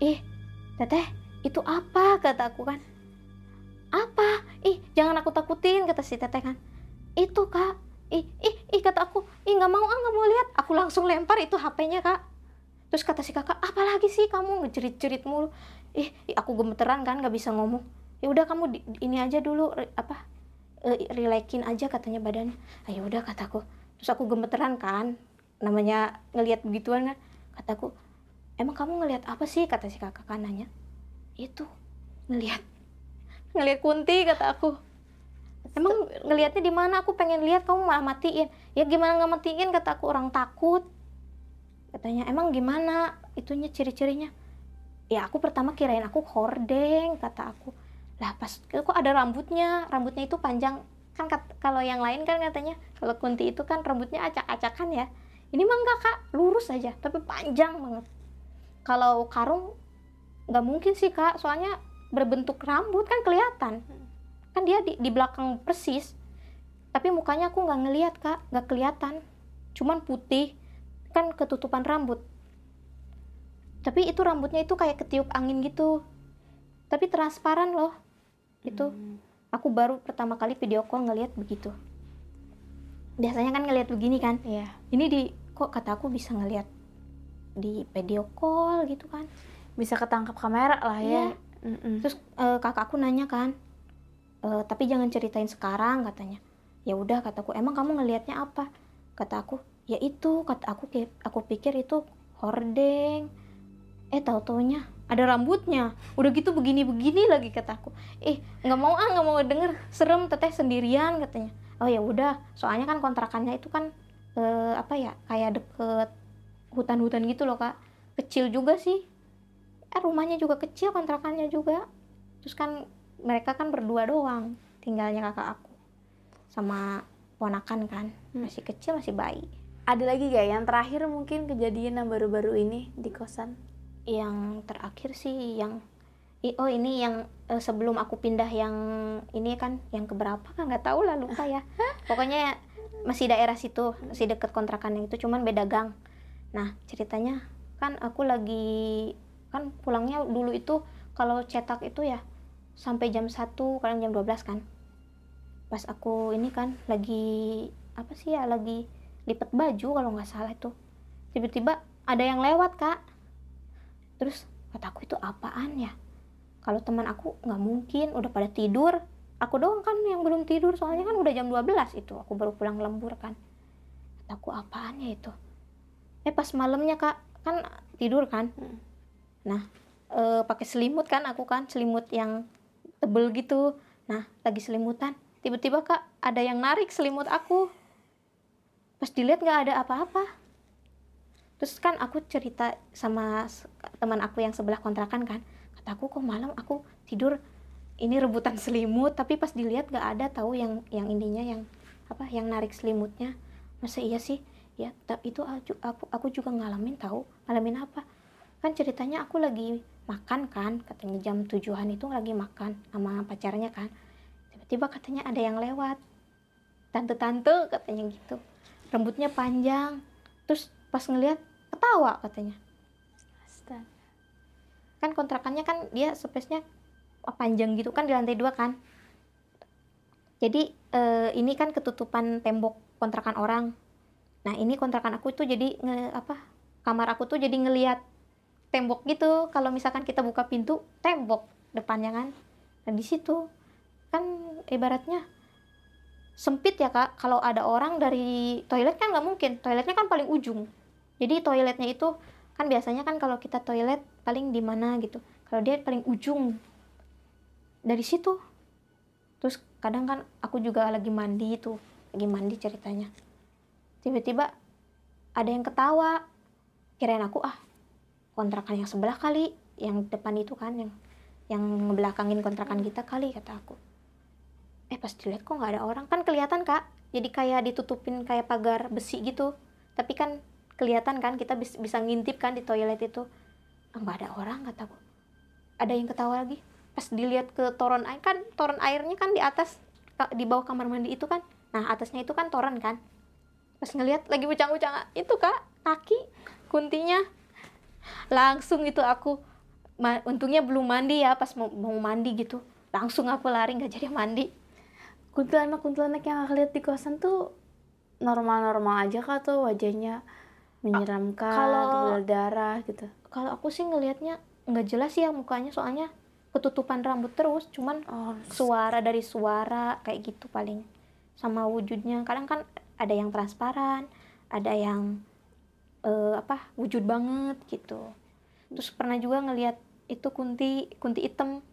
Ih teteh itu apa? kataku kan. Apa? Ih jangan aku takutin kata si teteh kan. Itu kak ih ih ih kata aku. Ih nggak mau ah nggak mau lihat. Aku langsung lempar itu HP-nya kak. Terus kata si kakak apalagi sih kamu ngejerit-jerit mulu? Ih, ih, aku gemeteran kan nggak bisa ngomong. Ya udah kamu di- ini aja dulu apa eh, relaxin aja katanya badannya. Ayo udah kataku terus aku gemeteran kan namanya ngelihat begituan kan. Kataku emang kamu ngelihat apa sih? kata si kakak kan nanya. Itu ngelihat ngelihat kunti kata aku emang ngelihatnya di mana? Aku pengen lihat kamu malah matiin. Ya gimana nggak matiin? Kata aku orang takut. Katanya emang gimana? Itunya ciri-cirinya. Ya aku pertama kirain aku hordeng kata aku. Lah pas kok ada rambutnya. Rambutnya itu panjang. Kan kalau yang lain kan katanya kalau kunti itu kan rambutnya acak-acakan ya. Ini mah enggak kak. Lurus aja tapi panjang banget. Kalau karung nggak mungkin sih kak. Soalnya berbentuk rambut kan kelihatan kan dia di, di belakang persis tapi mukanya aku nggak ngelihat kak nggak kelihatan cuman putih kan ketutupan rambut tapi itu rambutnya itu kayak ketiup angin gitu tapi transparan loh itu Hmm. aku baru pertama kali video call ngelihat begitu biasanya kan ngelihat begini kan Iya. ini di kok kata aku bisa ngelihat di video call gitu kan Bisa ketangkap kamera lah ya. Iya. Mm-mm. terus eh, kakakku nanya kan "Eh, tapi jangan ceritain sekarang katanya. Ya udah kataku. Emang kamu ngelihatnya apa? Kata aku. Ya itu kata aku aku pikir itu hordeng. Eh tahu taunya ada rambutnya. Udah gitu begini begini lagi kataku eh nggak mau ah nggak mau denger. Serem teteh sendirian katanya. Oh ya udah. Soalnya kan kontrakannya itu kan eh, apa ya kayak deket hutan-hutan gitu loh kak. Kecil juga sih. Eh rumahnya juga kecil kontrakannya juga. Terus kan mereka kan berdua doang tinggalnya kakak aku sama ponakan kan. Hmm. masih kecil masih bayi. Ada lagi gak yang terakhir mungkin kejadian yang baru-baru ini di kosan? yang terakhir sih yang oh ini yang eh, sebelum aku pindah yang ini kan yang keberapa kan nggak tahu lah lupa ya. Pokoknya masih daerah situ masih deket kontrakan itu cuman beda gang. Nah ceritanya kan aku lagi kan pulangnya dulu itu kalau cetak itu ya sampai jam 1 kadang jam 12 kan. Pas aku ini kan lagi apa sih ya lagi lipet baju kalau nggak salah itu. Tiba-tiba ada yang lewat kak. Terus kataku itu apaan ya? Kalau teman aku nggak mungkin udah pada tidur. Aku doang kan yang belum tidur soalnya kan udah jam 12 itu aku baru pulang lembur kan. Kataku apaan ya itu? Eh pas malamnya kak kan tidur kan? Hmm. nah eh, pakai selimut kan aku kan selimut yang tebel gitu. Nah lagi selimutan. Tiba-tiba kak ada yang narik selimut aku. Pas dilihat nggak ada apa-apa. Terus kan aku cerita sama teman aku yang sebelah kontrakan kan. Kataku kok malam aku tidur ini rebutan selimut tapi pas dilihat nggak ada tahu yang yang ininya yang apa yang narik selimutnya. Masa iya sih? Ya itu aku, aku juga ngalamin tahu. Ngalamin apa? Kan ceritanya aku lagi makan kan? Katanya jam tujuan itu lagi makan sama pacarnya kan. Tiba-tiba katanya ada yang lewat. Tante-tante katanya gitu. Rambutnya panjang. Terus pas ngeliat ketawa katanya. Astaga. kan kontrakannya kan dia space-nya panjang gitu kan di lantai dua kan. Jadi eh, ini kan ketutupan tembok kontrakan orang. Nah ini kontrakan aku tuh jadi nge, apa kamar aku tuh jadi ngelihat tembok gitu. Kalau misalkan kita buka pintu tembok depannya kan. Nah di situ kan ibaratnya sempit ya kak. Kalau ada orang dari toilet kan nggak mungkin. Toiletnya kan paling ujung. Jadi toiletnya itu kan biasanya kan kalau kita toilet paling di mana gitu. Kalau dia paling ujung dari situ. Terus kadang kan aku juga lagi mandi tuh lagi mandi ceritanya. Tiba-tiba ada yang ketawa kirain aku ah kontrakan yang sebelah kali yang depan itu kan yang yang ngebelakangin kontrakan kita kali kata aku. Eh pas dilihat kok nggak ada orang? Kan kelihatan kak. Jadi kayak ditutupin kayak pagar besi gitu. Tapi kan kelihatan kan kita bis- bisa ngintip kan di toilet itu. Ah, nggak ada orang kataku ada yang ketawa lagi. Pas dilihat ke toron air kan toron airnya kan di atas di bawah kamar mandi itu kan. Nah atasnya itu kan toron kan. Pas ngelihat lagi ucang-ucang itu kak kaki kuntinya langsung itu aku untungnya belum mandi ya pas mau, mau mandi gitu. Langsung aku lari nggak jadi mandi. Kuntilanak-kuntilanak yang aku lihat di kosan tuh normal-normal aja kak tuh wajahnya menyeramkan, kalau- berdarah gitu. kalau aku sih ngelihatnya nggak jelas ya mukanya soalnya ketutupan rambut terus cuman Oh, suara dari suara kayak gitu paling sama wujudnya. Kadang kan ada yang transparan ada yang eh, apa wujud banget gitu. Terus pernah juga ngelihat itu kunti kunti hitam.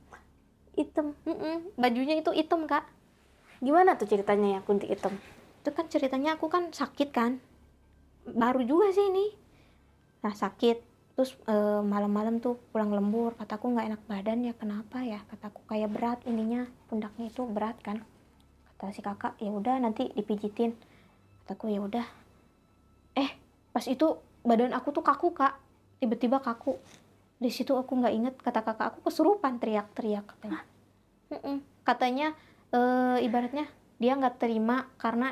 Hitam. Mm-mm, bajunya itu hitam kak. Gimana tuh ceritanya ya kunti hitam? itu kan ceritanya aku kan sakit kan. Baru juga sih ini. Nah sakit. Terus eh, malam-malam tuh pulang lembur kataku nggak enak badan ya kenapa ya? Kataku kayak berat ininya pundaknya itu berat kan. Kata si kakak ya udah nanti dipijitin. Kataku ya udah. Eh pas itu badan aku tuh kaku kak. Tiba-tiba kaku. Di situ aku nggak inget kata kakak aku kesurupan teriak-teriak katanya. Mm-mm. katanya eh, ibaratnya dia nggak terima karena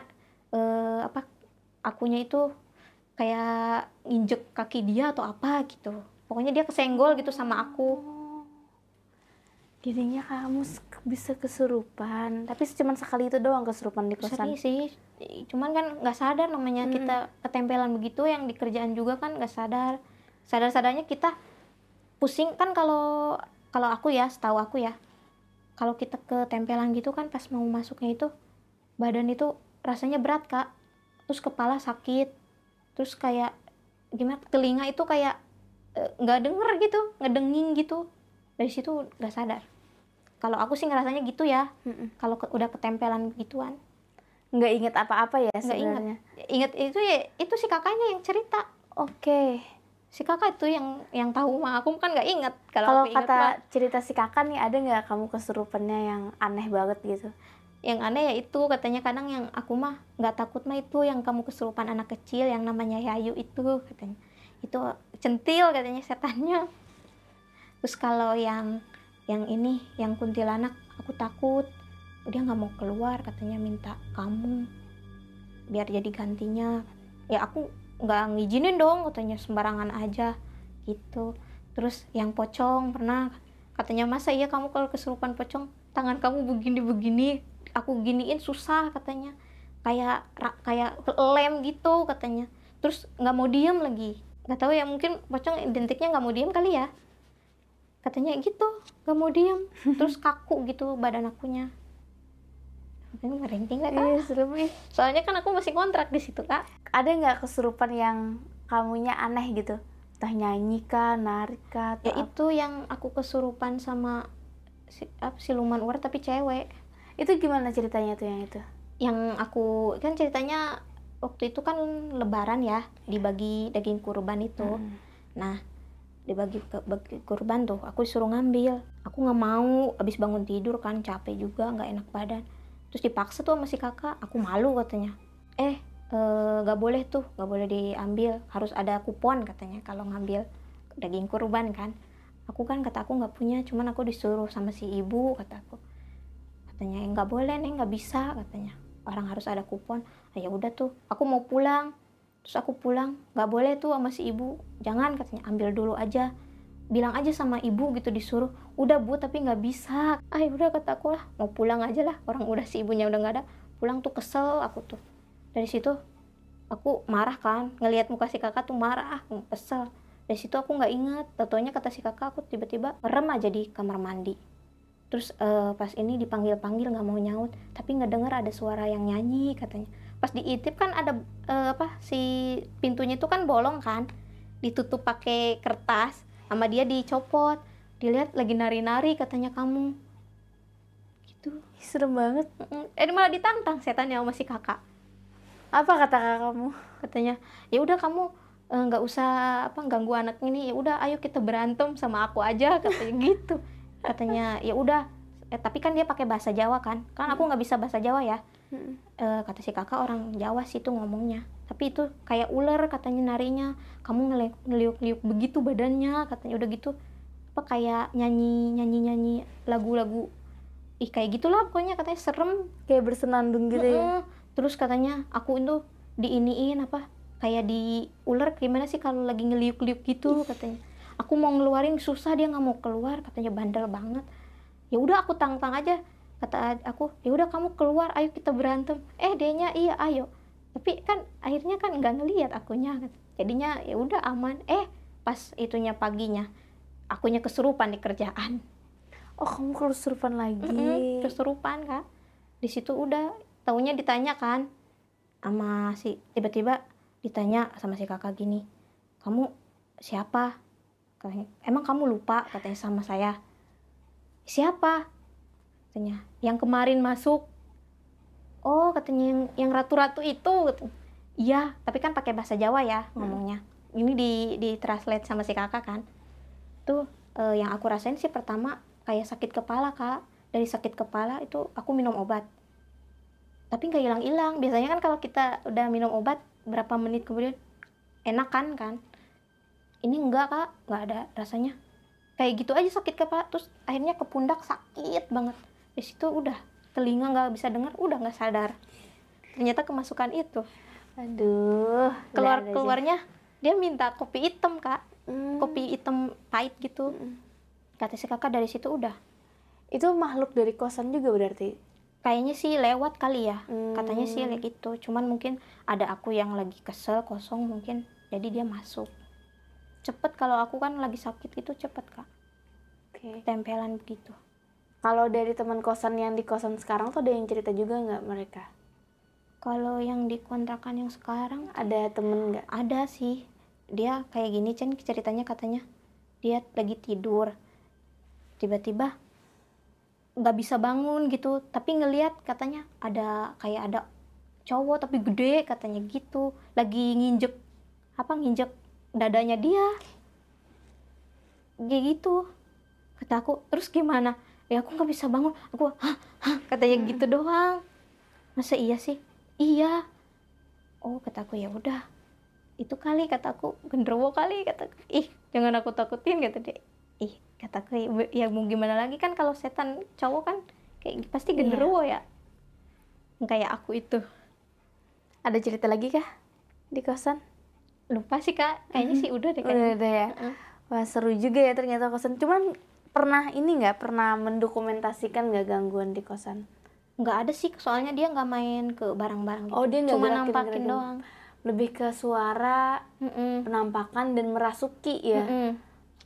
eh, apa akunya itu kayak injek kaki dia atau apa gitu. Pokoknya dia kesenggol gitu sama aku. Jadinya kamu bisa kesurupan, tapi cuma sekali itu doang kesurupan di kosan. sih cuman kan nggak sadar namanya Mm-mm. kita ketempelan begitu yang di kerjaan juga kan nggak sadar. Sadar sadarnya kita pusing kan kalau kalau aku ya setahu aku ya. Kalau kita ketempelan gitu kan pas mau masuknya itu badan itu rasanya berat kak. Terus kepala sakit. Terus kayak gimana telinga itu kayak eh, nggak denger gitu ngedenging gitu. Dari situ nggak sadar. Kalau aku sih ngerasanya gitu ya. Kalau ke- udah ketempelan gituan nggak inget apa-apa ya sebenarnya. Ingat itu ya itu si kakaknya yang cerita. Oke. Si kakak itu yang yang tahu mah aku kan nggak inget kalau inget kata mah. cerita si kakak nih ada nggak kamu kesurupannya yang aneh banget gitu? Yang aneh ya itu katanya kadang yang aku mah nggak takut mah itu yang kamu kesurupan anak kecil yang namanya Yayu itu katanya. Itu centil katanya setannya. Terus kalau yang yang ini yang kuntilanak aku takut dia nggak mau keluar katanya minta kamu biar jadi gantinya. Ya aku nggak ngizinin dong katanya sembarangan aja gitu. Terus yang pocong pernah katanya masa iya kamu kalau kesurupan pocong tangan kamu begini begini aku giniin susah katanya. Kayak kayak lem gitu katanya. Terus nggak mau diem lagi. Nggak tahu ya mungkin pocong identiknya nggak mau diem kali ya. Katanya gitu nggak mau diem. Terus kaku gitu badan akunya makanya merinding kak. Iya serem ih soalnya kan aku masih kontrak di situ kak. Ada nggak kesurupan yang kamunya aneh gitu? Entah nyanyi kah nari kah ya apa? itu yang aku kesurupan sama si, apa, siluman ular tapi cewek. Itu gimana ceritanya tuh yang itu? Yang aku kan ceritanya waktu itu kan lebaran ya dibagi daging kurban itu. Mm. nah dibagi ke bagi kurban tuh aku disuruh ngambil. Aku nggak mau abis bangun tidur kan capek juga nggak enak badan terus dipaksa tuh sama si kakak. Aku malu katanya. Eh eh, nggak boleh tuh nggak boleh diambil. Harus ada kupon katanya kalau ngambil daging kurban kan. Aku kan kata aku nggak punya cuman aku disuruh sama si ibu kata aku. Katanya "Eh, nggak boleh nih nggak bisa katanya. Orang harus ada kupon. Ah, ya udah tuh aku mau pulang. Terus aku pulang nggak boleh tuh sama si ibu. Jangan katanya ambil dulu aja bilang aja sama ibu gitu disuruh udah bu tapi nggak bisa. Ah ya udah kata aku lah mau pulang aja lah orang udah si ibunya udah nggak ada. Pulang tuh kesel aku tuh. Dari situ aku marah kan ngelihat muka si kakak tuh marah aku kesel. Dari situ aku nggak ingat tatonya kata si kakak aku tiba-tiba merem aja di kamar mandi. Terus eh, pas ini dipanggil panggil nggak mau nyaut tapi nggak dengar ada suara yang nyanyi katanya. Pas diitip kan ada eh, apa si pintunya itu kan bolong kan ditutup pakai kertas sama dia dicopot. Dilihat lagi nari-nari katanya kamu. Gitu. Serem banget. Eh malah ditantang setannya sama si kakak. Apa kata kakak kamu? Katanya ya udah kamu eh, nggak usah apa ganggu anak ini. Ya udah ayo kita berantem sama aku aja katanya gitu. Katanya ya udah. Eh, tapi kan dia pakai bahasa Jawa kan? Kan aku nggak bisa bahasa Jawa ya Eh, kata si kakak orang Jawa sih tuh ngomongnya. Tapi itu kayak ular katanya narinya. Kamu ngeliuk-liuk begitu badannya katanya udah gitu. Apa kayak nyanyi nyanyi nyanyi lagu-lagu. Ih kayak gitulah pokoknya katanya serem. Kayak bersenandung gitu ya? Terus katanya aku itu diiniin apa kayak di ular gimana sih kalau lagi ngeliuk-liuk gitu katanya. Aku mau ngeluarin susah dia nggak mau keluar katanya bandel banget. Ya udah aku tang-tang aja kata aku ya udah kamu keluar ayo kita berantem. Eh dianya iya ayo. Tapi kan akhirnya kan nggak ngelihat akunya. Jadinya ya udah aman. Eh pas itunya paginya akunya kesurupan di kerjaan. Oh kamu kesurupan lagi? Mm-mm, kesurupan kak. Di situ udah taunya ditanya kan sama si tiba-tiba ditanya sama si kakak gini kamu siapa? Emang kamu lupa? Katanya sama saya. Siapa katanya. Yang kemarin masuk. Oh katanya yang yang ratu-ratu itu. Iya tapi kan pakai bahasa Jawa ya ngomongnya. Ini di di translate sama si kakak kan. Tuh eh, yang aku rasain sih pertama kayak sakit kepala kak. Dari sakit kepala itu aku minum obat. Tapi nggak hilang-hilang. Biasanya kan kalau kita udah minum obat berapa menit kemudian enak kan kan? Ini enggak kak. Nggak ada rasanya. Kayak gitu aja sakit kepala. Terus akhirnya ke pundak sakit banget di situ udah telinga nggak bisa dengar udah nggak sadar. Ternyata kemasukan itu. Aduh keluar keluarnya dia minta kopi hitam kak. Hmm. kopi hitam pahit gitu. Kata si kakak dari situ udah. Itu makhluk dari kosan juga berarti? Kayaknya sih lewat kali ya. Hmm. katanya sih kayak gitu. Cuman mungkin ada aku yang lagi kesel kosong mungkin. Jadi dia masuk. Cepet kalau aku kan lagi sakit gitu cepet kak. Oke. Tempelan begitu kalau dari teman kosan yang di kosan sekarang tuh ada yang cerita juga nggak mereka? Kalau yang di kontrakan yang sekarang ada temen nggak? ada sih. Dia kayak gini Chen ceritanya katanya. Dia lagi tidur. Tiba-tiba nggak bisa bangun gitu. Tapi ngelihat katanya ada kayak ada cowok tapi gede katanya gitu. Lagi nginjek apa nginjek dadanya dia. Kayak gitu. Kata aku terus gimana ya aku nggak bisa bangun. Aku hah? Hah? Katanya gitu doang. Masa iya sih? Iya. Oh kataku ya udah. Itu kali kataku genderuwo kali kataku ih jangan aku takutin kata dia. Ih kataku ya mau gimana lagi kan kalau setan cowok kan kayak pasti Iya. genderuwo ya. Kayak aku itu. Ada cerita lagi kah di kosan? Lupa sih kak. Kayaknya sih udah deh udah kayaknya. ada ya. Heeh. wah seru juga ya ternyata kosan. Cuman pernah ini nggak? Pernah mendokumentasikan nggak gangguan di kosan? Nggak ada sih soalnya dia nggak main ke barang-barang gitu. Oh, dia nggak cuma nampakin doang. Lebih ke suara Mm-mm. penampakan dan merasuki ya? Mm-mm.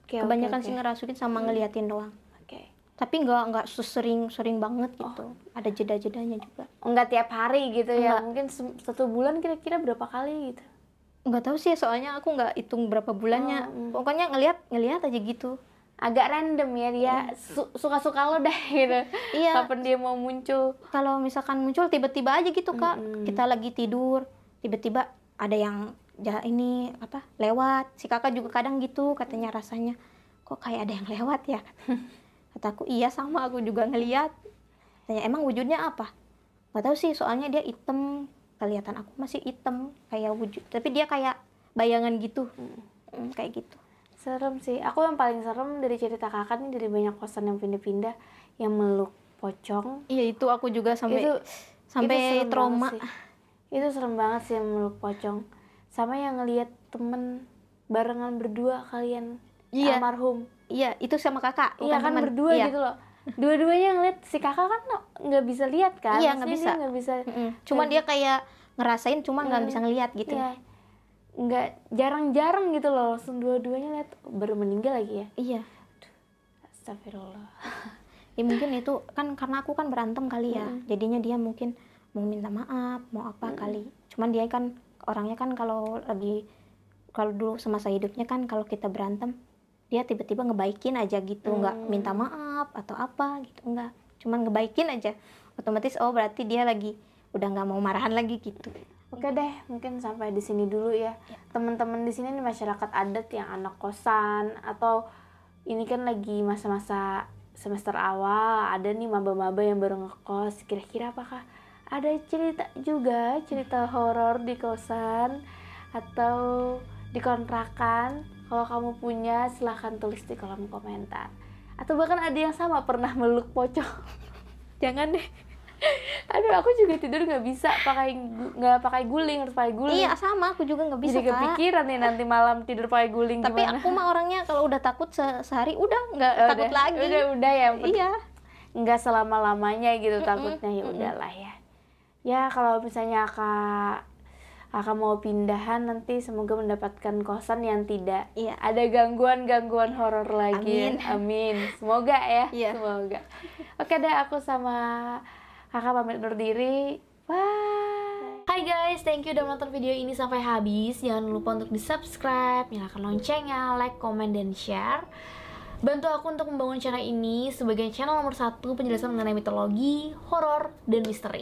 Oke, oke, kebanyakan oke. sih ngerasukin sama ngeliatin doang. Oke. Tapi nggak nggak sering sering banget gitu. Ada jeda-jedanya juga. Nggak tiap hari gitu ya? Mungkin satu bulan kira-kira berapa kali gitu? Nggak tahu sih soalnya aku nggak hitung berapa bulannya. Oh, mm. pokoknya ngelihat ngelihat aja gitu agak random ya dia su- suka-suka lo deh gitu. Iya. Kapan dia mau muncul. Kalau misalkan muncul tiba-tiba aja gitu kak. Mm-mm. kita lagi tidur tiba-tiba ada yang ja- ini apa lewat. Si kakak juga kadang gitu katanya rasanya kok kayak ada yang lewat ya? Kataku iya sama aku juga ngeliat. Tanya emang wujudnya apa? Nggak tahu sih soalnya dia hitam. Kelihatan aku masih hitam kayak wujud. Tapi dia kayak bayangan gitu. Mm, kayak gitu serem sih aku yang paling serem dari cerita kakak nih dari banyak kosan yang pindah-pindah yang meluk pocong iya itu aku juga sampai itu sampai itu serem trauma itu serem banget sih yang meluk pocong sama yang ngelihat temen barengan berdua kalian Iya. almarhum iya itu sama kakak iya kan teman. berdua Iya. gitu loh dua-duanya ngeliat si kakak kan nggak bisa lihat kan Iya, nggak bisa. nggak bisa Mm-mm. cuma dia kayak ngerasain cuma nggak Hmm. bisa ngelihat gitu Iya. Nggak jarang-jarang gitu loh langsung dua-duanya lihat baru meninggal lagi ya? Iya. Astagfirullah. Ya mungkin itu kan karena aku kan berantem kali ya. Jadinya dia mungkin mau minta maaf mau apa kali. Cuman dia kan orangnya kan kalau lagi kalau dulu semasa hidupnya kan kalau kita berantem dia tiba-tiba ngebaikin aja gitu. Nggak Hmm. minta maaf atau apa gitu enggak cuman ngebaikin aja. Otomatis oh berarti dia lagi udah nggak mau marahan lagi gitu Oke deh, mungkin sampai di sini dulu ya. Teman-teman di sini nih masyarakat adat yang anak kosan atau ini kan lagi masa-masa semester awal, ada nih maba-maba yang baru ngekos. Kira-kira apakah ada cerita juga, cerita horor di kosan atau di kontrakan? Kalau kamu punya, silahkan tulis di kolom komentar. Atau bahkan ada yang sama pernah meluk pocong. Jangan deh. Aduh, aku juga tidur nggak bisa pakai nggak pakai guling harus pakai guling. iya sama aku juga nggak bisa Jadi kepikiran nih nanti malam tidur pakai guling tapi gimana? aku mah orangnya kalau udah takut se- sehari udah nggak Oh, takut udah, lagi Udah udah ya. iya Nggak selama lamanya gitu Mm-mm, takutnya ya udahlah ya. Ya kalau misalnya kak kakak mau pindahan nanti semoga mendapatkan kosan yang tidak iya ada gangguan-gangguan horor lagi. Amin. Amin. Semoga ya. Iya. Semoga. Oke deh aku sama kakak pamit undur diri. Bye. Hai guys, thank you udah menonton video ini sampai habis. Jangan lupa untuk di subscribe, nyalakan loncengnya, like, komen, dan share. Bantu aku untuk membangun channel ini sebagai channel nomor satu penjelasan mengenai mitologi, horor, dan misteri.